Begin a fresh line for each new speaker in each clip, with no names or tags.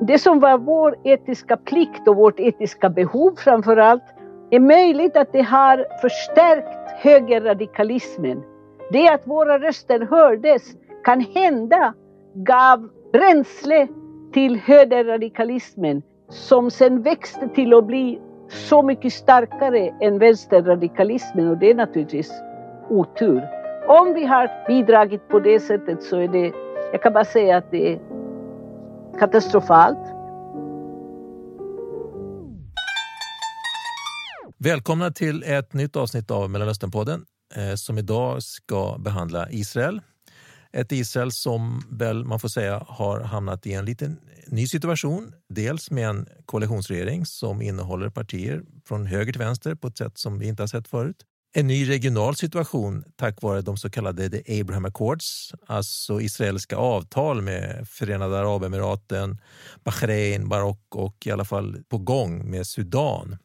det som var vår etiska plikt och vårt etiska behov framför allt är möjligt att det har förstärkt högerradikalismen. Det att våra röster hördes kan hända gav bränsle till högerradikalismen som sen växte till att bli så mycket starkare än vänsterradikalismen och det är naturligtvis otur. Om vi har bidragit på det sättet så är det, jag kan bara säga att det är katastrofalt.
Välkomna till ett nytt avsnitt av Mellanösternpodden eh, som idag ska behandla Israel. Ett Israel som väl man får säga har hamnat i en liten ny situation. Dels med en koalitionsregering som innehåller partier från höger till vänster på ett sätt som vi inte har sett förut. En ny regional situation tack vare de så kallade The Abraham Accords, alltså israeliska avtal med Förenade Arabemiraten, Bahrain, Marocko och i alla fall på gång med Sudan.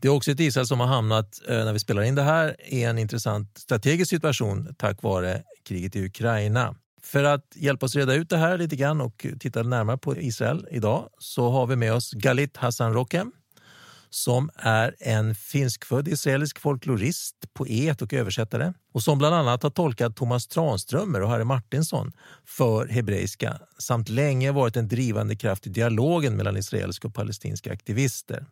Det är också ett Israel som har hamnat, eh, när vi spelar in det här, i en intressant strategisk situation tack vare kriget i Ukraina. För att hjälpa oss reda ut det här lite grann och titta närmare på Israel idag så har vi med oss Galit Hassan Rokem som är en finskfödd israelisk folklorist, poet och översättare och som bland annat har tolkat Thomas Tranströmer och Harry Martinsson för hebreiska samt länge varit en drivande kraft i dialogen mellan israeliska och palestinska aktivister.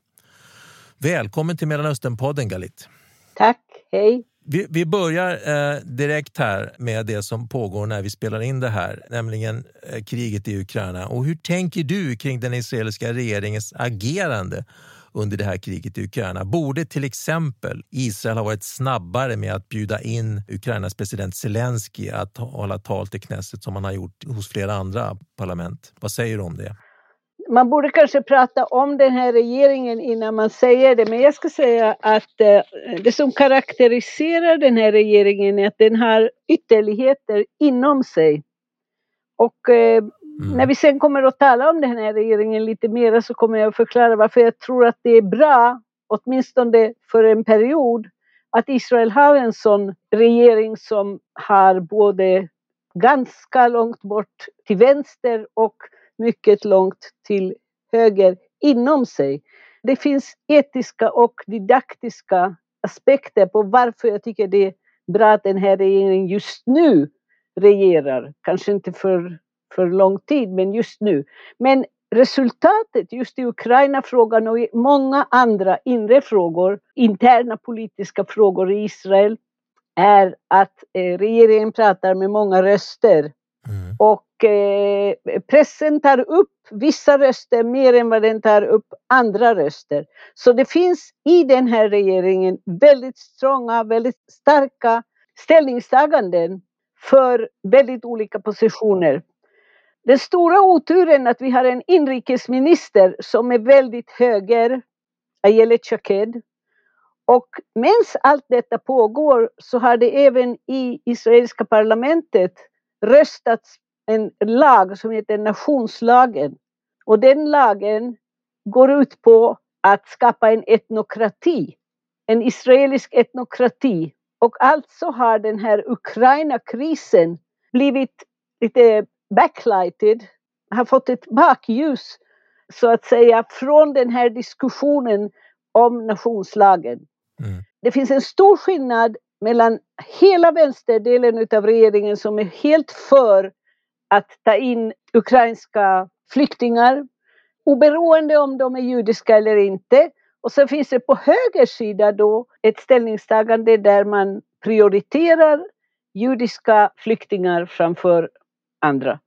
Välkommen till Mellanösternpodden Galit.
Tack, hej.
Vi, vi börjar eh, direkt här med det som pågår när vi spelar in det här, nämligen eh, kriget i Ukraina. Och hur tänker du kring den israeliska regeringens agerande under det här kriget i Ukraina? Borde till exempel Israel ha varit snabbare med att bjuda in Ukrainas president Zelensky att hålla tal till Knesset som man har gjort hos flera andra parlament? Vad säger du om det?
man borde kanske prata om den här regeringen innan man säger det, men jag ska säga att eh, det som karaktäriserar den här regeringen är att den har ytterligheter inom sig. Och eh, mm. när vi sen kommer att tala om den här regeringen lite mer så kommer jag att förklara varför jag tror att det är bra, åtminstone för en period, att Israel har en sån regering som har både ganska långt bort till vänster och mycket långt till höger inom sig. Det finns etiska och didaktiska aspekter på varför jag tycker det är bra att den här regeringen just nu regerar. Kanske inte för, för lång tid, men just nu. Men resultatet just i Ukraina-frågan och i många andra inre frågor, interna politiska frågor i Israel, är att eh, regeringen pratar med många röster. Mm. Och eh, pressen tar upp vissa röster mer än vad den tar upp andra röster. Så det finns i den här regeringen väldigt stronga, väldigt starka ställningstaganden för väldigt olika positioner. Den stora oturen är att vi har en inrikesminister som är väldigt höger, Ayelet Shaked. Och medan allt detta pågår så har det även i israeliska parlamentet röstats en lag som heter nationslagen. Och den lagen går ut på att skapa en etnokrati, en israelisk etnokrati. Och alltså har den här Ukraina-krisen blivit lite backlighted, har fått ett bakljus så att säga från den här diskussionen om nationslagen. Mm. Det finns en stor skillnad mellan hela vänsterdelen av regeringen som är helt för att ta in ukrainska flyktingar oberoende om de är judiska eller inte. Och så finns det på höger sida då ett ställningstagande där man prioriterar judiska flyktingar framför andra.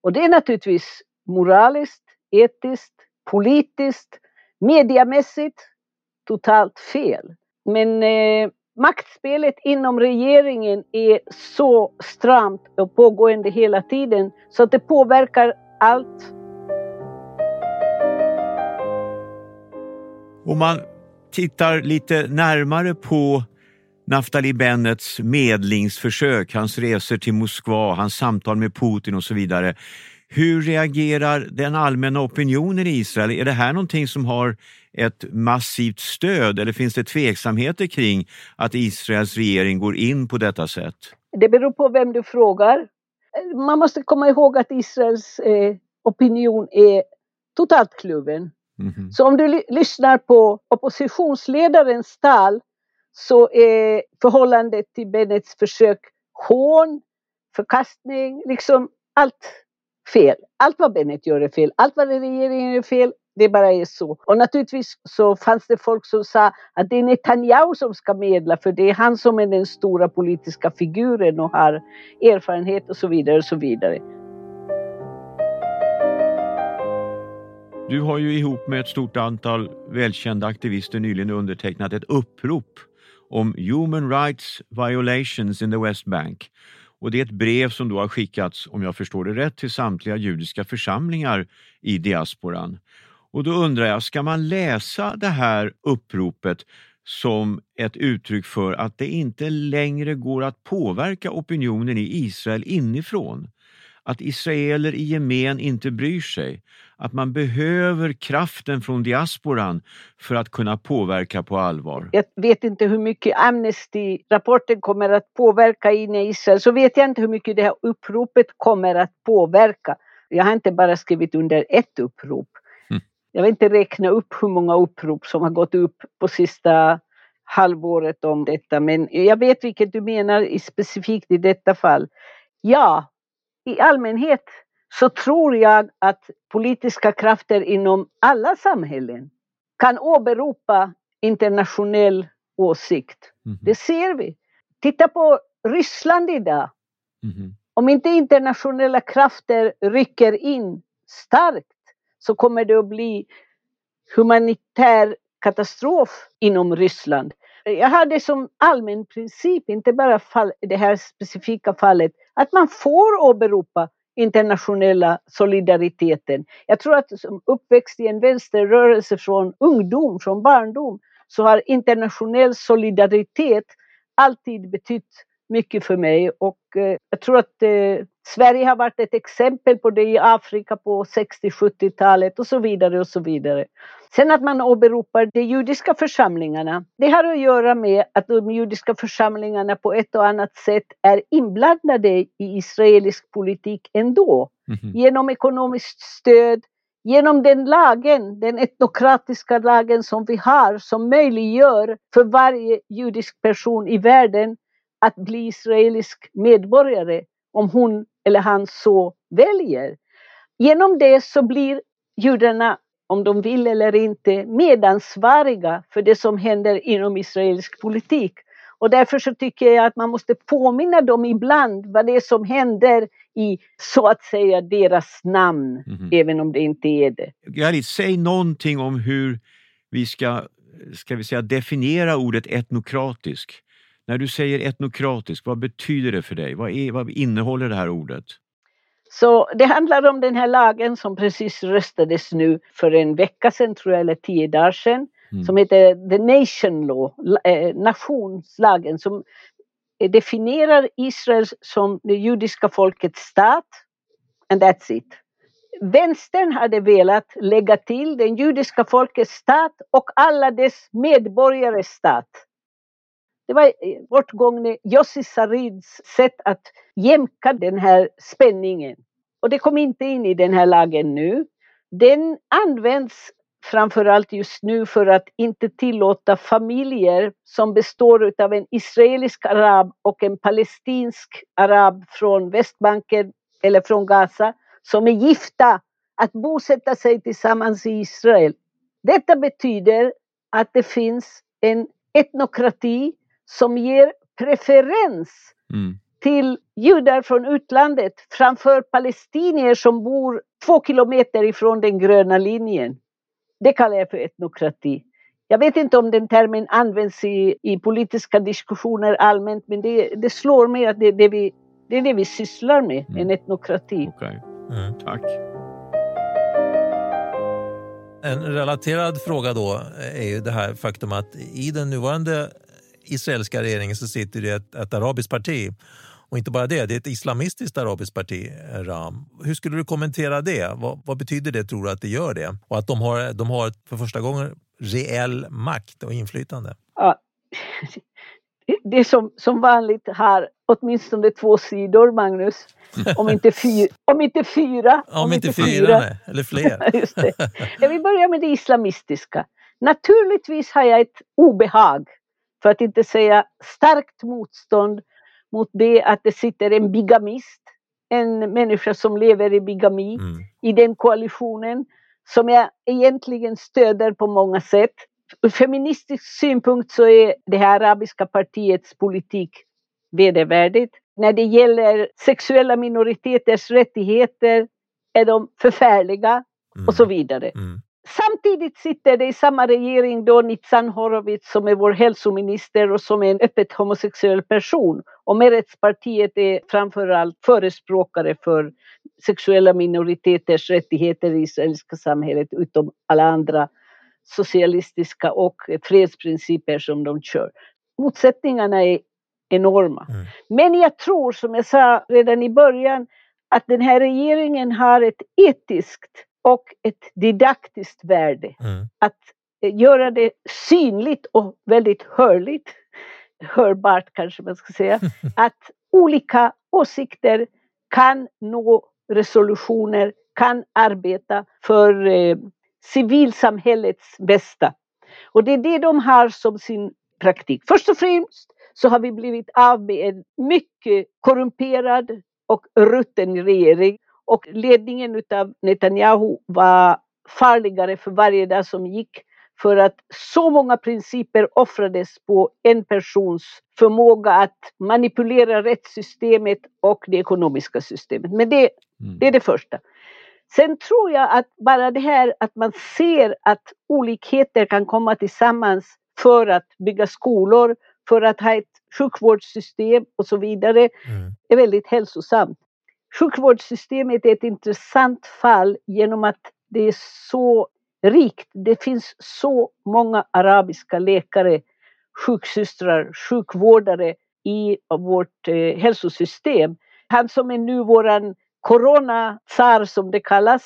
Och det är naturligtvis moraliskt, etiskt, politiskt, mediamässigt totalt fel. Men eh, maktspelet inom regeringen är så stramt och pågående hela tiden så att det påverkar allt.
Om man tittar lite närmare på Naftali Bennets medlingsförsök, hans resor till Moskva, hans samtal med Putin och så vidare. Hur reagerar den allmänna opinionen i Israel? Är det här någonting som har ett massivt stöd eller finns det tveksamheter kring att Israels regering går in på detta sätt?
Det beror på vem du frågar. Man måste komma ihåg att Israels eh, opinion är totalt kluven.
Mhm.
Så om du ly- lyssnar på oppositionsledarens tal så är förhållandet till Bennets försök hån, förkastning, liksom allt fel. Allt vad Bennet gör är fel. Allt vad regeringen gör är fel. Det bara är så. Och naturligtvis så fanns det folk som sa att det är Netanyahu som ska medla för det är han som är den stora politiska figuren och har erfarenhet och så vidare och så vidare.
Du har ju ihop med ett stort antal välkända aktivister nyligen undertecknat ett upprop om human rights violations in the West Bank. Och det är ett brev som då har skickats, om jag förstår det rätt, till samtliga judiska församlingar i diasporan. Och då undrar jag, ska man läsa det här uppropet som ett uttryck för att det inte längre går att påverka opinionen i Israel inifrån? Att israeler i gemen inte bryr sig? Att man behöver kraften från diasporan för att kunna påverka på allvar?
Jag vet inte hur mycket Amnesty-rapporten kommer att påverka in i Israel. Så vet jag inte hur mycket det här uppropet kommer att påverka. Jag har inte bara skrivit under ett upprop.
Mm.
Jag vill inte räkna upp hur många upprop som har gått upp på sista halvåret om detta. Men jag vet vilket du menar specifikt i detta fall. Ja, i allmänhet så tror jag att politiska krafter inom alla samhällen kan åberopa internationell åsikt.
Mhm.
Det ser vi. Titta på Ryssland idag.
Mhm.
Om inte internationella krafter rycker in starkt så kommer det att bli humanitär katastrof inom Ryssland. Jag har det som allmän princip, inte bara fall, det här specifika fallet, att man får åberopa internationella solidariteten. Jag tror att som uppväxt i en vänsterrörelse från ungdom, från barndom, så har internationell solidaritet alltid betytt mycket för mig och eh, jag tror att eh, Sverige har varit ett exempel på det i Afrika på 60-70-talet och så vidare och så vidare. Sen att man åberopar de judiska församlingarna, det har att göra med att de judiska församlingarna på ett och annat sätt är inblandade i israelisk politik ändå.
Mhm.
Genom ekonomiskt stöd, genom den lagen, den etnokratiska lagen som vi har som möjliggör för varje judisk person i världen att bli israelisk medborgare om hon eller han så väljer. Genom det så blir judarna, om de vill eller inte, medansvariga för det som händer inom israelisk politik. Och därför så tycker jag att man måste påminna dem ibland vad det är som händer i, så att säga, deras namn,
Mhm.
även om det inte är det.
Galit, säg någonting om hur vi ska, ska vi säga, definiera ordet etnokratisk. När du säger etnokratisk, vad betyder det för dig? Vad, är, vad innehåller det här ordet?
Så det handlar om den här lagen som precis röstades nu för en vecka sedan, tror jag, eller tio dagar sedan,
Mm.
som heter The Nation Law, la- eh, nationslagen, som definierar Israel som det judiska folkets stat. And that's it. Vänstern hade velat lägga till den judiska folkets stat och alla dess medborgares stat. Det var eh, bortgångne Yossi Sarids sätt att jämka den här spänningen. Och det kom inte in i den här lagen nu. Den används framförallt just nu för att inte tillåta familjer som består av en israelisk arab och en palestinsk arab från Västbanken eller från Gaza som är gifta att bosätta sig tillsammans i Israel. Detta betyder att det finns en etnokrati som ger preferens
Mm.
till judar från utlandet framför palestinier som bor två kilometer ifrån den gröna linjen. Det kallar jag för etnokrati. Jag vet inte om den termen används i, i politiska diskussioner allmänt men det, det slår mig att det, är det, vi, det är det vi sysslar med,
Mm.
en etnokrati.
Okej,
Mm.
tack.
En relaterad fråga då är ju det här faktum att i den nuvarande israeliska regeringen så sitter det ett, ett arabiskt parti. Och inte bara det, det är ett islamistiskt arabiskt parti, Ram. Hur skulle du kommentera det? Vad, vad betyder det, tror du, att det gör det? Och att de har, de har för första gången reell makt och inflytande?
Ja. det som, som vanligt har åtminstone två sidor, Magnus. Om inte, fyr, om inte fyra.
Om, om inte, inte fyra, fyra. Nej, eller fler.
Just det. Jag vill börja med det islamistiska. Naturligtvis har jag ett obehag, för att inte säga starkt motstånd mot det att det sitter en bigamist, en människa som lever i bigami, mm. i den koalitionen som jag egentligen stöder på många sätt. Ur feministisk synpunkt så är det här arabiska partiets politik vedervärdigt. När det gäller sexuella minoriteters rättigheter är de förfärliga mm. och så vidare. Mm. Samtidigt sitter det i samma regering då Nitzan Horowitz som är vår hälsominister och som är en öppet homosexuell person. Och Meretz-partiet är framförallt förespråkare för sexuella minoriteters rättigheter i israeliska samhället utom alla andra socialistiska och fredsprinciper som de kör. Motsättningarna är enorma. Mm. Men jag tror, som jag sa redan i början, att den här regeringen har ett etiskt och ett didaktiskt värde. Mm. Att eh, göra det synligt och väldigt hörligt, hörbart kanske man ska säga, att olika åsikter kan nå resolutioner, kan arbeta för eh, civilsamhällets bästa. Och det är det de har som sin praktik. Först och främst så har vi blivit av med en mycket korrumperad och rutten regering och ledningen av Netanyahu var farligare för varje dag som gick för att så många principer offrades på en persons förmåga att manipulera rättssystemet och det ekonomiska systemet. Men det, mm. det är det första. Sen tror jag att bara det här att man ser att olikheter kan komma tillsammans för att bygga skolor, för att ha ett sjukvårdssystem och så vidare mm. är väldigt hälsosamt. Sjukvårdssystemet är ett intressant fall genom att det är så rikt. Det finns så många arabiska läkare, sjuksystrar, sjukvårdare i vårt eh, hälsosystem. Han som är nu våran corona-tsar som det kallas,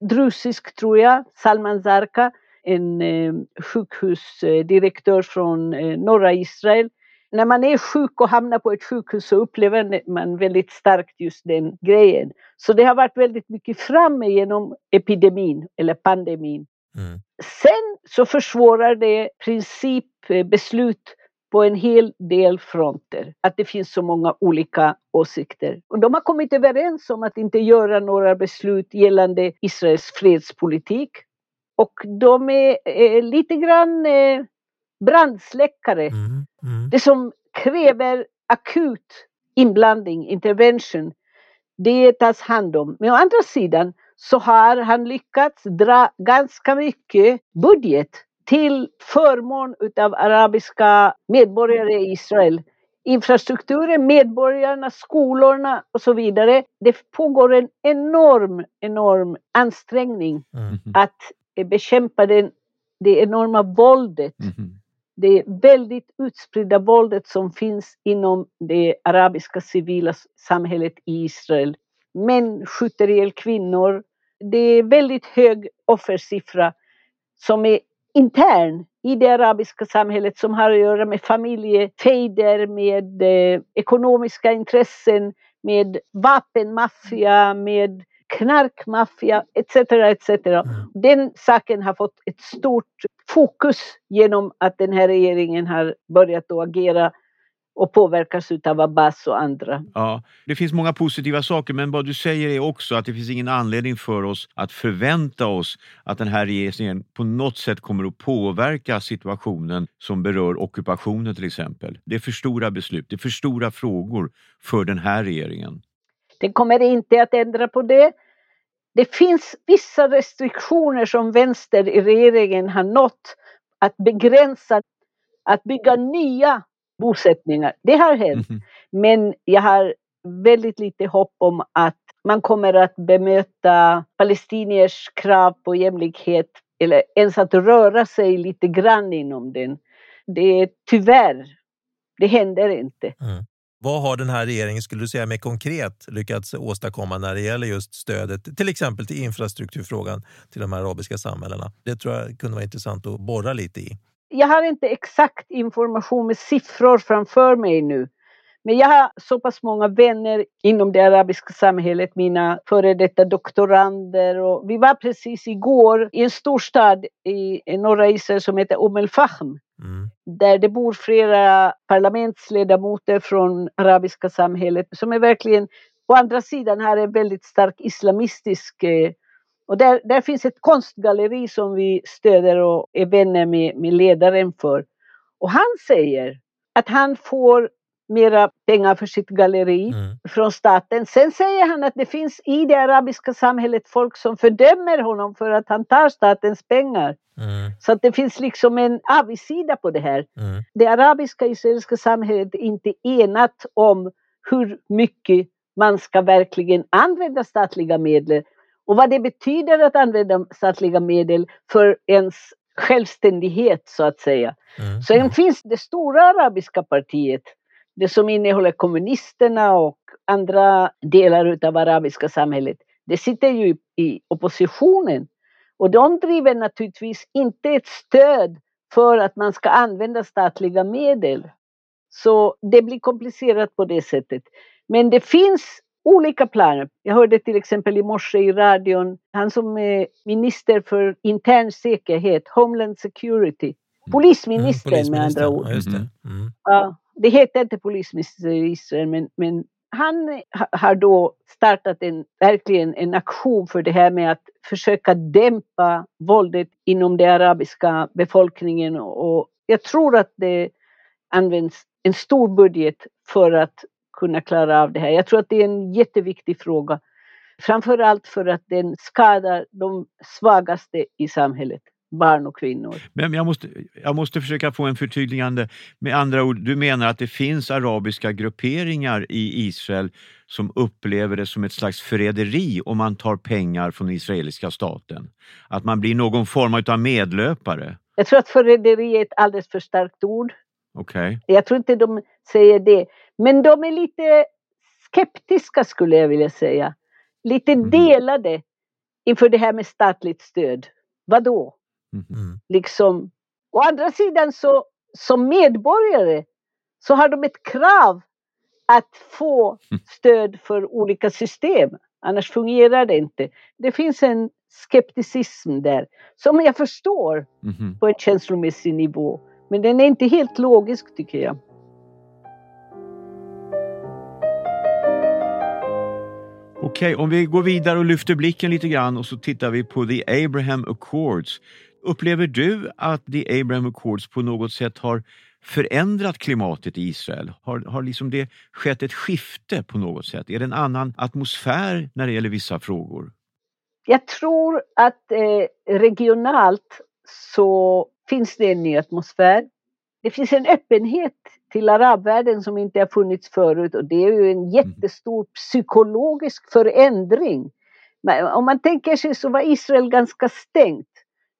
drusisk tror jag, Salman Zarka, en eh, sjukhusdirektör från eh, norra Israel när man är sjuk och hamnar på ett sjukhus så upplever man väldigt starkt just den grejen. Så det har varit väldigt mycket framme genom epidemin eller pandemin. Mm. Sen så försvårar det principbeslut på en hel del fronter. Att det finns så många olika åsikter. Och de har kommit överens om att inte göra några beslut gällande Israels fredspolitik. Och de är, är lite grann eh, brandsläckare. Mm, mm. Det som kräver akut inblandning, intervention, det tas hand om. Men å andra sidan så har han lyckats dra ganska mycket budget till förmån utav arabiska medborgare i Israel. Infrastrukturen, medborgarna, skolorna och så vidare. Det pågår en enorm, enorm ansträngning mm. att bekämpa den, det enorma våldet mm det väldigt utspridda våldet som finns inom det arabiska civila samhället i Israel. Män skjuter ihjäl kvinnor. Det är väldigt hög offersiffra som är intern i det arabiska samhället som har att göra med familjefejder, med eh, ekonomiska intressen, med vapenmaffia, med knarkmaffia etc. etc. Den saken har fått ett stort fokus genom att den här regeringen har börjat att agera och påverkas av Abbas och andra.
Ja, det finns många positiva saker men vad du säger är också att det finns ingen anledning för oss att förvänta oss att den här regeringen på något sätt kommer att påverka situationen som berör ockupationen till exempel. Det är för stora beslut, det är för stora frågor för den här regeringen.
Den kommer inte att ändra på det. Det finns vissa restriktioner som vänster i regeringen har nått att begränsa att bygga nya bosättningar. Det har hänt. Mm. Men jag har väldigt lite hopp om att man kommer att bemöta palestiniers krav på jämlikhet eller ens att röra sig lite grann inom den. Det är tyvärr, det händer inte. Mm.
Vad har den här regeringen, skulle du säga mer konkret, lyckats åstadkomma när det gäller just stödet, till exempel till infrastrukturfrågan till de här arabiska samhällena? Det tror jag kunde vara intressant att borra lite i.
jag har inte exakt information med siffror framför mig nu. Men jag har så pass många vänner inom det arabiska samhället, mina före detta doktorander. Och vi var precis igår i en storstad i norra Israel som heter Umm el-Fahm. Mm. Där det bor flera parlamentsledamöter från arabiska samhället som är verkligen, å andra sidan här är väldigt stark islamistisk eh, och där, där finns ett konstgalleri som vi stöder och är vänner med, med ledaren för. Och han säger att han får mera pengar för sitt galleri mm. från staten. Sen säger han att det finns i det arabiska samhället folk som fördömer honom för att han tar statens pengar. Mm. Så att det finns liksom en avigsida på det här. Mm. Det arabiska israeliska samhället är inte enat om hur mycket man ska verkligen använda statliga medel och vad det betyder att använda statliga medel för ens självständighet så att säga. Mm. Sen finns det stora arabiska partiet, det som innehåller kommunisterna och andra delar av arabiska samhället. Det sitter ju i oppositionen och de driver naturligtvis inte ett stöd för att man ska använda statliga medel. Så det blir komplicerat på det sättet. Men det finns olika planer. Jag hörde till exempel i morse i radion, han som är minister för intern säkerhet, Homeland Security, mm. polisministern mm, med andra ord. Ja, det. Heter inte polisminister i Israel, men, men han har då startat en, verkligen en aktion för det här med att försöka dämpa våldet inom den arabiska befolkningen och jag tror att det används en stor budget för att kunna klara av det här. Jag tror att det är en jätteviktig fråga. Framförallt för att den skadar de svagaste i samhället barn och kvinnor.
Men jag måste, jag måste försöka få en förtydligande. Med andra ord, du menar att det finns arabiska grupperingar i Israel som upplever det som ett slags förräderi om man tar pengar från israeliska staten? Att man blir någon form av medlöpare?
Jag tror att förräderi är ett alldeles för starkt ord.
Okay.
Jag tror inte de säger det. Men de är lite skeptiska skulle jag vilja säga. Lite mm. delade inför det här med statligt stöd. Vadå? Mm. Liksom. Å andra sidan så som medborgare så har de ett krav att få stöd för olika system. Annars fungerar det inte. Det finns en skepticism där som jag förstår mm. på en känslomässig nivå. Men den är inte helt logisk tycker jag.
Okej, okay, om vi går vidare och lyfter blicken lite grann och så tittar vi på The Abraham Accords. Upplever du att The Abraham Accords på något sätt har förändrat klimatet i Israel? Har, har liksom det skett ett skifte på något sätt? Är det en annan atmosfär när det gäller vissa frågor?
Jag tror att eh, regionalt så finns det en ny atmosfär. Det finns en öppenhet till arabvärlden som inte har funnits förut och det är ju en mm. jättestor psykologisk förändring. Men om man tänker sig så var Israel ganska stängt.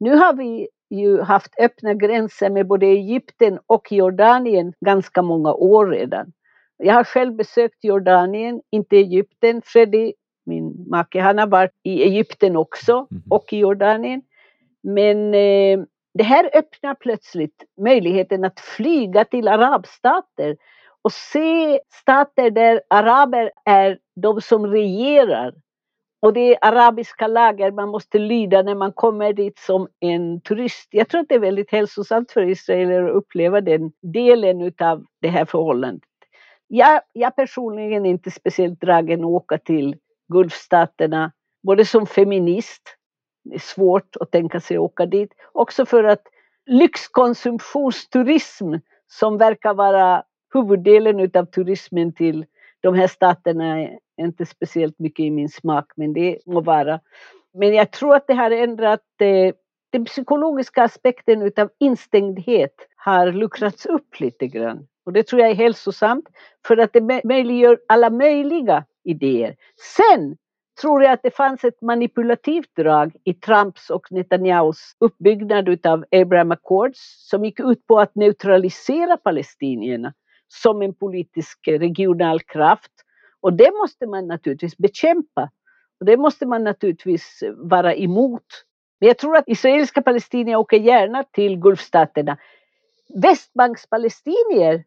Nu har vi ju haft öppna gränser med både Egypten och Jordanien ganska många år redan. Jag har själv besökt Jordanien, inte Egypten. Freddy, min make, han har varit i Egypten också mm. och i Jordanien. Men eh, det här öppnar plötsligt möjligheten att flyga till arabstater och se stater där araber är de som regerar. Och det är arabiska lagar man måste lyda när man kommer dit som en turist. Jag tror att det är väldigt hälsosamt för israeler att uppleva den delen av det här förhållandet. Jag, jag personligen är inte speciellt dragen att åka till Gulfstaterna, både som feminist det är svårt att tänka sig att åka dit. Också för att lyxkonsumtionsturism som verkar vara huvuddelen av turismen till de här staterna inte speciellt mycket i min smak, men det må vara. Men jag tror att det har ändrat eh, den psykologiska aspekten utav instängdhet har luckrats upp lite grann. Och det tror jag är hälsosamt för att det möjliggör alla möjliga idéer. Sen tror jag att det fanns ett manipulativt drag i Trumps och Netanyahus uppbyggnad av Abraham Accords som gick ut på att neutralisera palestinierna som en politisk regional kraft. Och det måste man naturligtvis bekämpa. Och det måste man naturligtvis vara emot. Men jag tror att israeliska palestinier åker gärna till Gulfstaterna. Västbanks palestinier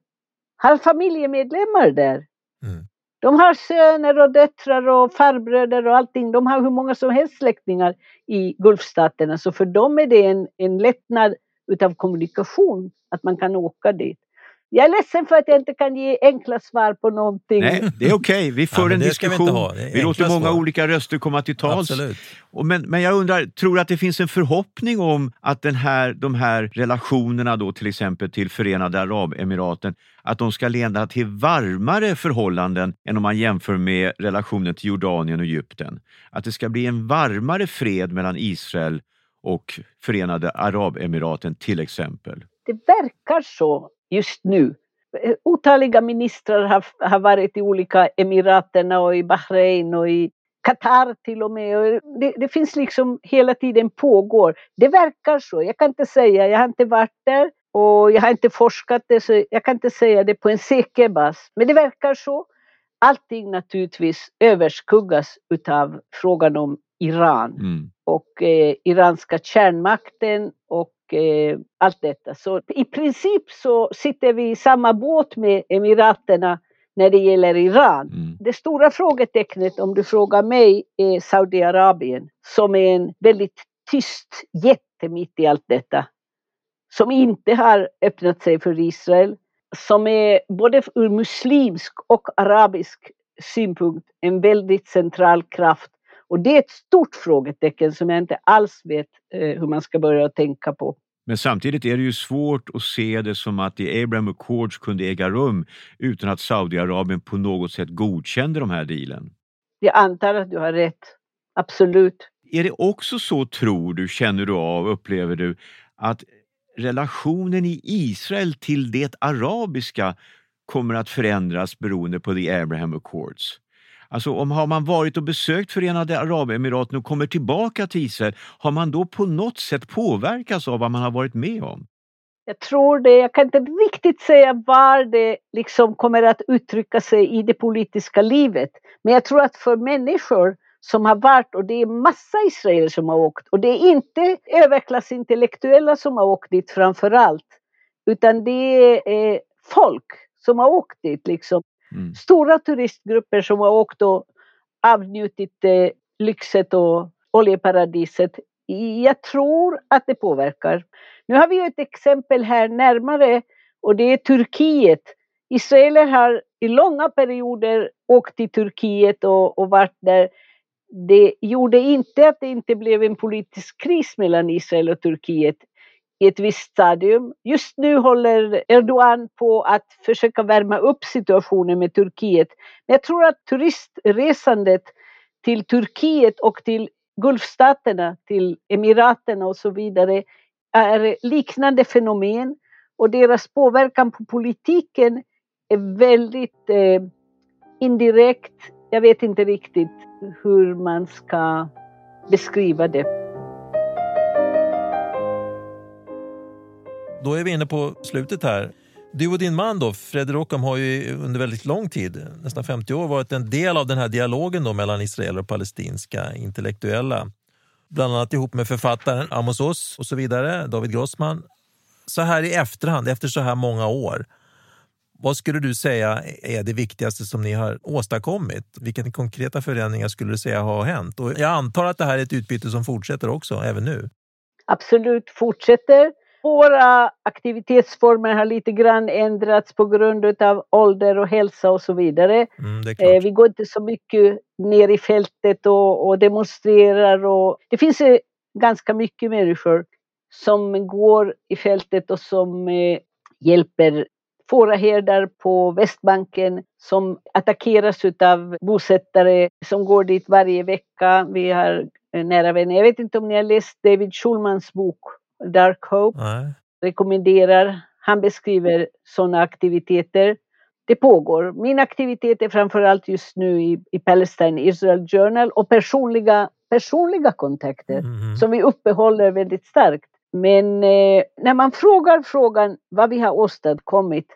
har familjemedlemmar där.
Mm.
De har söner och döttrar och farbröder och allting. De har hur många som helst släktingar i Gulfstaterna. Så för dem är det en, en lättnad utav kommunikation att man kan åka dit. Jag är ledsen för att jag inte kan ge enkla svar på någonting.
Nej, det är okej. Vi för
Ja,
en
vi
diskussion.
är
Vi, låter många
svar.
olika röster komma till tals.
Absolut.
Och Men, men jag undrar, tror du att det finns en förhoppning om att den här, de här relationerna då till exempel till Förenade Arabemiraten, att de ska leda till varmare förhållanden än om man jämför med relationen till Jordanien och Egypten? Att det ska bli en varmare fred mellan Israel och Förenade Arabemiraten till exempel?
Det verkar så just nu. Eh, Otaliga ministrar har, har varit i olika emiraterna och i Bahrain och i Qatar till och med. Det, det finns liksom hela tiden pågår. Det verkar så. Jag kan inte säga, jag har inte varit där och jag har inte forskat det så jag kan inte säga det på en säker bas. Men det verkar så. Allting naturligtvis överskuggas utav frågan om Iran
Mm.
och eh, iranska kärnmakten och eh, allt detta. Så i princip så sitter vi i samma båt med Emiraterna när det gäller Iran.
Mm.
Det stora frågetecknet om du frågar mig är Saudiarabien som är en väldigt tyst jätte mitt i allt detta. Som inte har öppnat sig för Israel. Som är både ur muslimsk och arabisk synpunkt en väldigt central kraft. Och det är ett stort frågetecken som jag inte alls vet eh, hur man ska börja tänka på.
Men samtidigt är det ju svårt att se det som att the Abraham Accords kunde äga rum utan att Saudiarabien på något sätt godkände de här dealen.
Jag antar att du har rätt. Absolut.
Är det också så, tror du, känner du av, upplever du, att relationen i Israel till det arabiska kommer att förändras beroende på the Abraham Accords? Alltså om har man varit och besökt Förenade Arabemiraten och kommer tillbaka till Israel, har man då på något sätt påverkats av vad man har varit med om?
Jag tror det. Jag kan inte riktigt säga var det liksom kommer att uttrycka sig i det politiska livet. Men jag tror att för människor som har varit, och det är massa israeler som har åkt, och det är inte överklassintellektuella som har åkt dit framför allt, utan det är eh, folk som har åkt dit liksom.
Mm.
Stora turistgrupper som har åkt och avnjutit eh, lyxet och oljeparadiset. Jag tror att det påverkar. Nu har vi ju ett exempel här närmare och det är Turkiet. Israeler har i långa perioder åkt till Turkiet och, och varit där. Det gjorde inte att det inte blev en politisk kris mellan Israel och Turkiet i ett visst stadium. Just nu håller Erdogan på att försöka värma upp situationen med Turkiet. Men jag tror att turistresandet till Turkiet och till Gulfstaterna, till Emiraterna och så vidare är liknande fenomen och deras påverkan på politiken är väldigt eh, indirekt. Jag vet inte riktigt hur man ska beskriva det.
Då är vi inne på slutet här. Du och din man då, Fred Rockham, har ju under väldigt lång tid, nästan 50 år, varit en del av den här dialogen då mellan israeler och palestinska intellektuella. Bland annat ihop med författaren Amos Oz och så vidare, David Grossman. Så här i efterhand, efter så här många år, vad skulle du säga är det viktigaste som ni har åstadkommit? Vilka konkreta förändringar skulle du säga har hänt? Och jag antar att det här är ett utbyte som fortsätter också, även nu.
Absolut fortsätter. Våra aktivitetsformer har lite grann ändrats på grund av ålder och hälsa och så vidare.
Mm,
Eh, vi går inte så mycket ner i fältet och, och demonstrerar. Och, det finns eh, ganska mycket människor som går i fältet och som eh, hjälper fåraherdar på Västbanken som attackeras av bosättare som går dit varje vecka. Vi har eh, nära vänner. Jag vet inte om ni har läst David Schulmans bok Dark Hope
Nej.
rekommenderar. Han beskriver sådana aktiviteter. Det pågår. Min aktivitet är framförallt just nu i, i Palestine Israel Journal och personliga, personliga kontakter
Mhm.
som vi uppehåller väldigt starkt. Men eh, när man frågar frågan vad vi har åstadkommit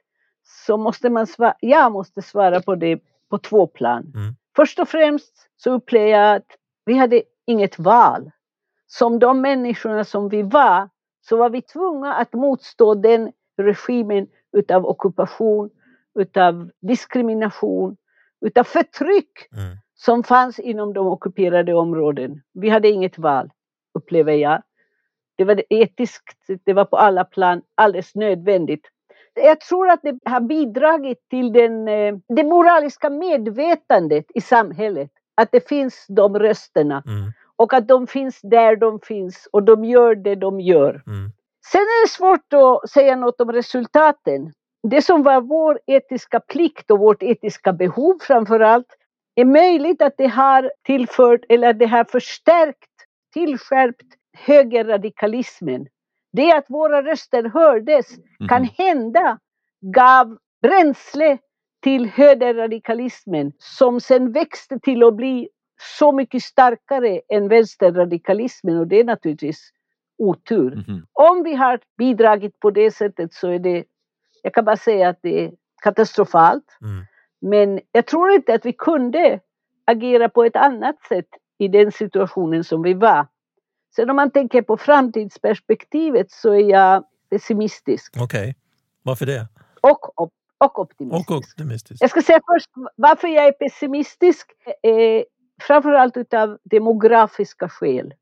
så måste man svara, jag måste svara på det på två plan.
Mm.
Först och främst så upplever jag att vi hade inget val. Som de människorna som vi var så var vi tvungna att motstå den regimen utav ockupation, utav diskrimination, utav förtryck
Mm.
som fanns inom de ockuperade områden. Vi hade inget val, upplever jag. Det var etiskt, det var på alla plan alldeles nödvändigt. Jag tror att det har bidragit till den, eh, det moraliska medvetandet i samhället. Att det finns de rösterna
Mm.
Och att de finns där de finns och de gör det de gör.
Mm.
Sen är det svårt att säga något om resultaten. Det som var vår etiska plikt och vårt etiska behov framför allt är möjligt att det har tillfört eller det har förstärkt, tillskärpt högerradikalismen. Det att våra röster hördes kan
Mhm.
hända gav bränsle till högerradikalismen som sen växte till att bli så mycket starkare än vänsterradikalismen och det är naturligtvis otur.
Mhm.
Om vi har bidragit på det sättet så är det, jag kan bara säga att det är katastrofalt.
Mm.
Men jag tror inte att vi kunde agera på ett annat sätt i den situationen som vi var. Sen om man tänker på framtidsperspektivet så är jag pessimistisk
Okej, varför det?
och, och optimistisk.
Och optimistisk.
Jag ska säga först varför jag är pessimistisk. Eh, framförallt utav demografiska skäl.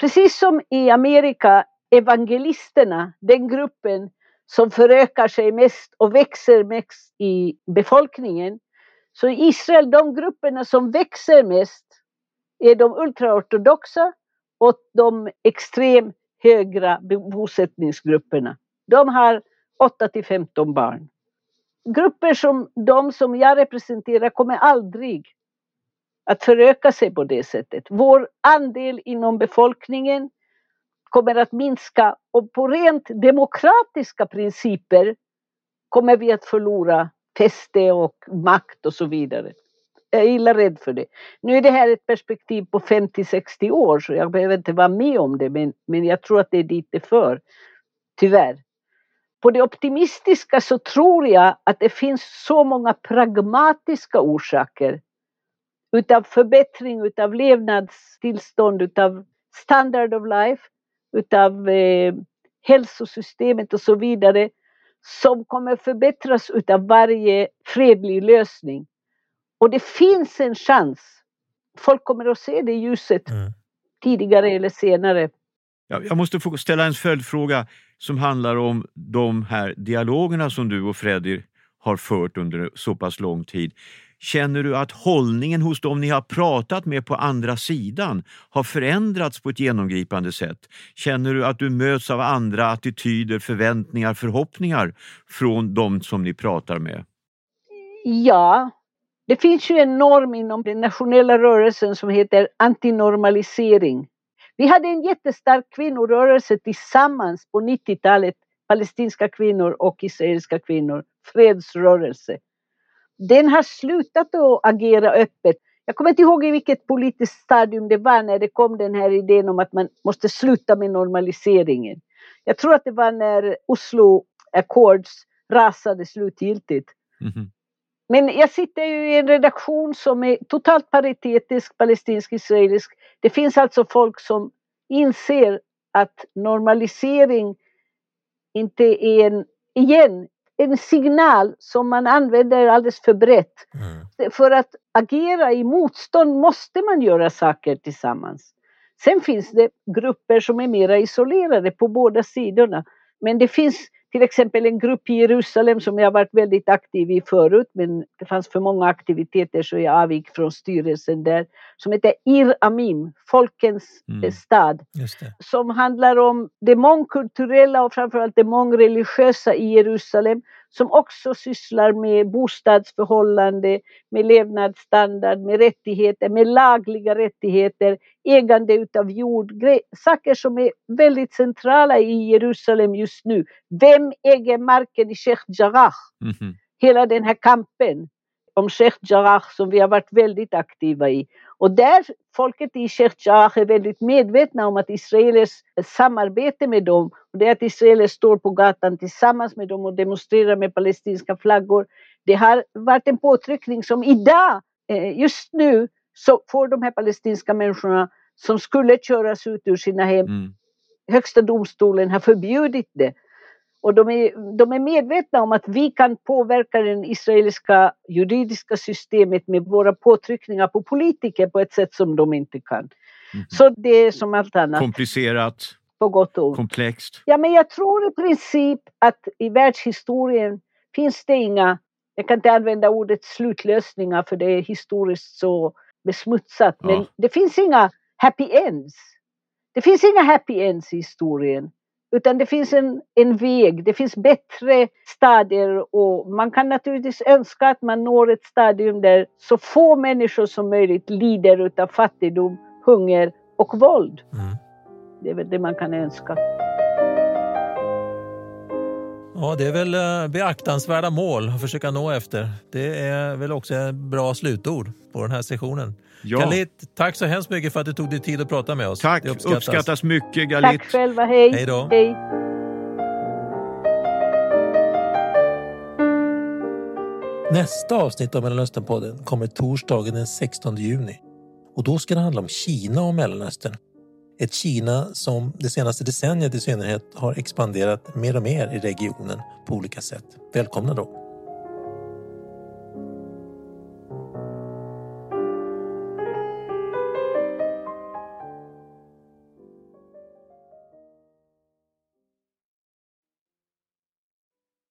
Precis som i Amerika, evangelisterna, den gruppen som förökar sig mest och växer mest i befolkningen. Så i Israel, de grupperna som växer mest är de ultraortodoxa och de extrem högra bosättningsgrupperna. De har 8 till 15 barn grupper som de som jag representerar kommer aldrig att föröka sig på det sättet. Vår andel inom befolkningen kommer att minska och på rent demokratiska principer kommer vi att förlora fäste och makt och så vidare. Jag är illa rädd för det. Nu är det här ett perspektiv på 50-60 år så jag behöver inte vara med om det men, men jag tror att det är dit det för. Tyvärr. På det optimistiska så tror jag att det finns så många pragmatiska orsaker utav förbättring utav levnadstillstånd, utav standard of life, utav eh, hälsosystemet och så vidare som kommer förbättras utav varje fredlig lösning. Och det finns en chans. Folk kommer att se det ljuset
Mm.
tidigare eller senare.
Jag, måste få ställa en följdfråga som handlar om de här dialogerna som du och Freddy har fört under så pass lång tid. Känner du att hållningen hos dem ni har pratat med på andra sidan har förändrats på ett genomgripande sätt? Känner du att du möts av andra attityder, förväntningar, förhoppningar från de som ni pratar med?
Ja, det finns ju en norm inom den nationella rörelsen som heter antinormalisering. Vi hade en jättestark kvinnorörelse tillsammans på 90-talet, palestinska kvinnor och israeliska kvinnor, fredsrörelse. Den har slutat att agera öppet. Jag kommer inte ihåg i vilket politiskt stadium det var när det kom den här idén om att man måste sluta med normaliseringen. Jag tror att det var när Oslo Accords rasade slutgiltigt.
Mhm.
Men jag sitter ju i en redaktion som är totalt paritetisk, palestinsk-israelisk. Det finns alltså folk som inser att normalisering inte är en, igen, en signal som man använder alldeles för brett.
Mm.
För att agera i motstånd måste man göra saker tillsammans. Sen finns det grupper som är mera isolerade på båda sidorna. Men det finns till exempel en grupp i Jerusalem som jag varit väldigt aktiv i förut, men det fanns för många aktiviteter så jag avgick från styrelsen där, som heter Ir Amim, Folkens
Mm.
eh, stad som handlar om det mångkulturella och framförallt det mångreligiösa i Jerusalem som också sysslar med bostadsförhållande, med levnadsstandard, med rättigheter, med lagliga rättigheter, ägande utav jord, saker som är väldigt centrala i Jerusalem just nu. Vem äger marken i Sheikh Jarrah?
Mhm.
hela den här kampen om Sheikh Jarrah som vi har varit väldigt aktiva i. Och där folket i Sheikh är väldigt medvetna om att israelers samarbete med dem, och det att israeler står på gatan tillsammans med dem och demonstrerar med palestinska flaggor, det har varit en påtryckning som idag, eh, just nu, så får de här palestinska människorna som skulle köras ut ur sina hem
Mm.
Högsta domstolen har förbjudit det. Och de är, de är medvetna om att vi kan påverka det israeliska juridiska systemet med våra påtryckningar på politiker på ett sätt som de inte kan.
Mm.
Så det är som allt annat,
Komplicerat,
på gott och ont.
komplext.
Ja, men jag tror i princip att i världshistorien finns det inga, jag kan inte använda ordet slutlösningar för det är historiskt så besmutsat, men
Ja.
det finns inga happy ends. Det finns inga happy ends i historien, utan det finns en, en väg, det finns bättre stadier och man kan naturligtvis önska att man når ett stadium där så få människor som möjligt lider utav fattigdom, hunger och våld.
Mm.
Det är väl det man kan önska.
Ja, det är väl eh, beaktansvärda mål att försöka nå efter. Det är väl också ett bra slutord på den här sessionen.
Ja.
Galit, tack så hemskt mycket för att du tog dig tid att prata med oss.
Tack,
Det
uppskattas, mycket Galit.
Tack själva, hej!
Hej då.
hej.
Nästa avsnitt av Mellanösternpodden kommer torsdagen den 16 juni. Och då ska det handla om Kina och Mellanöstern. Ett Kina som det senaste decenniet i synnerhet har expanderat mer och mer i regionen på olika sätt. Välkomna då!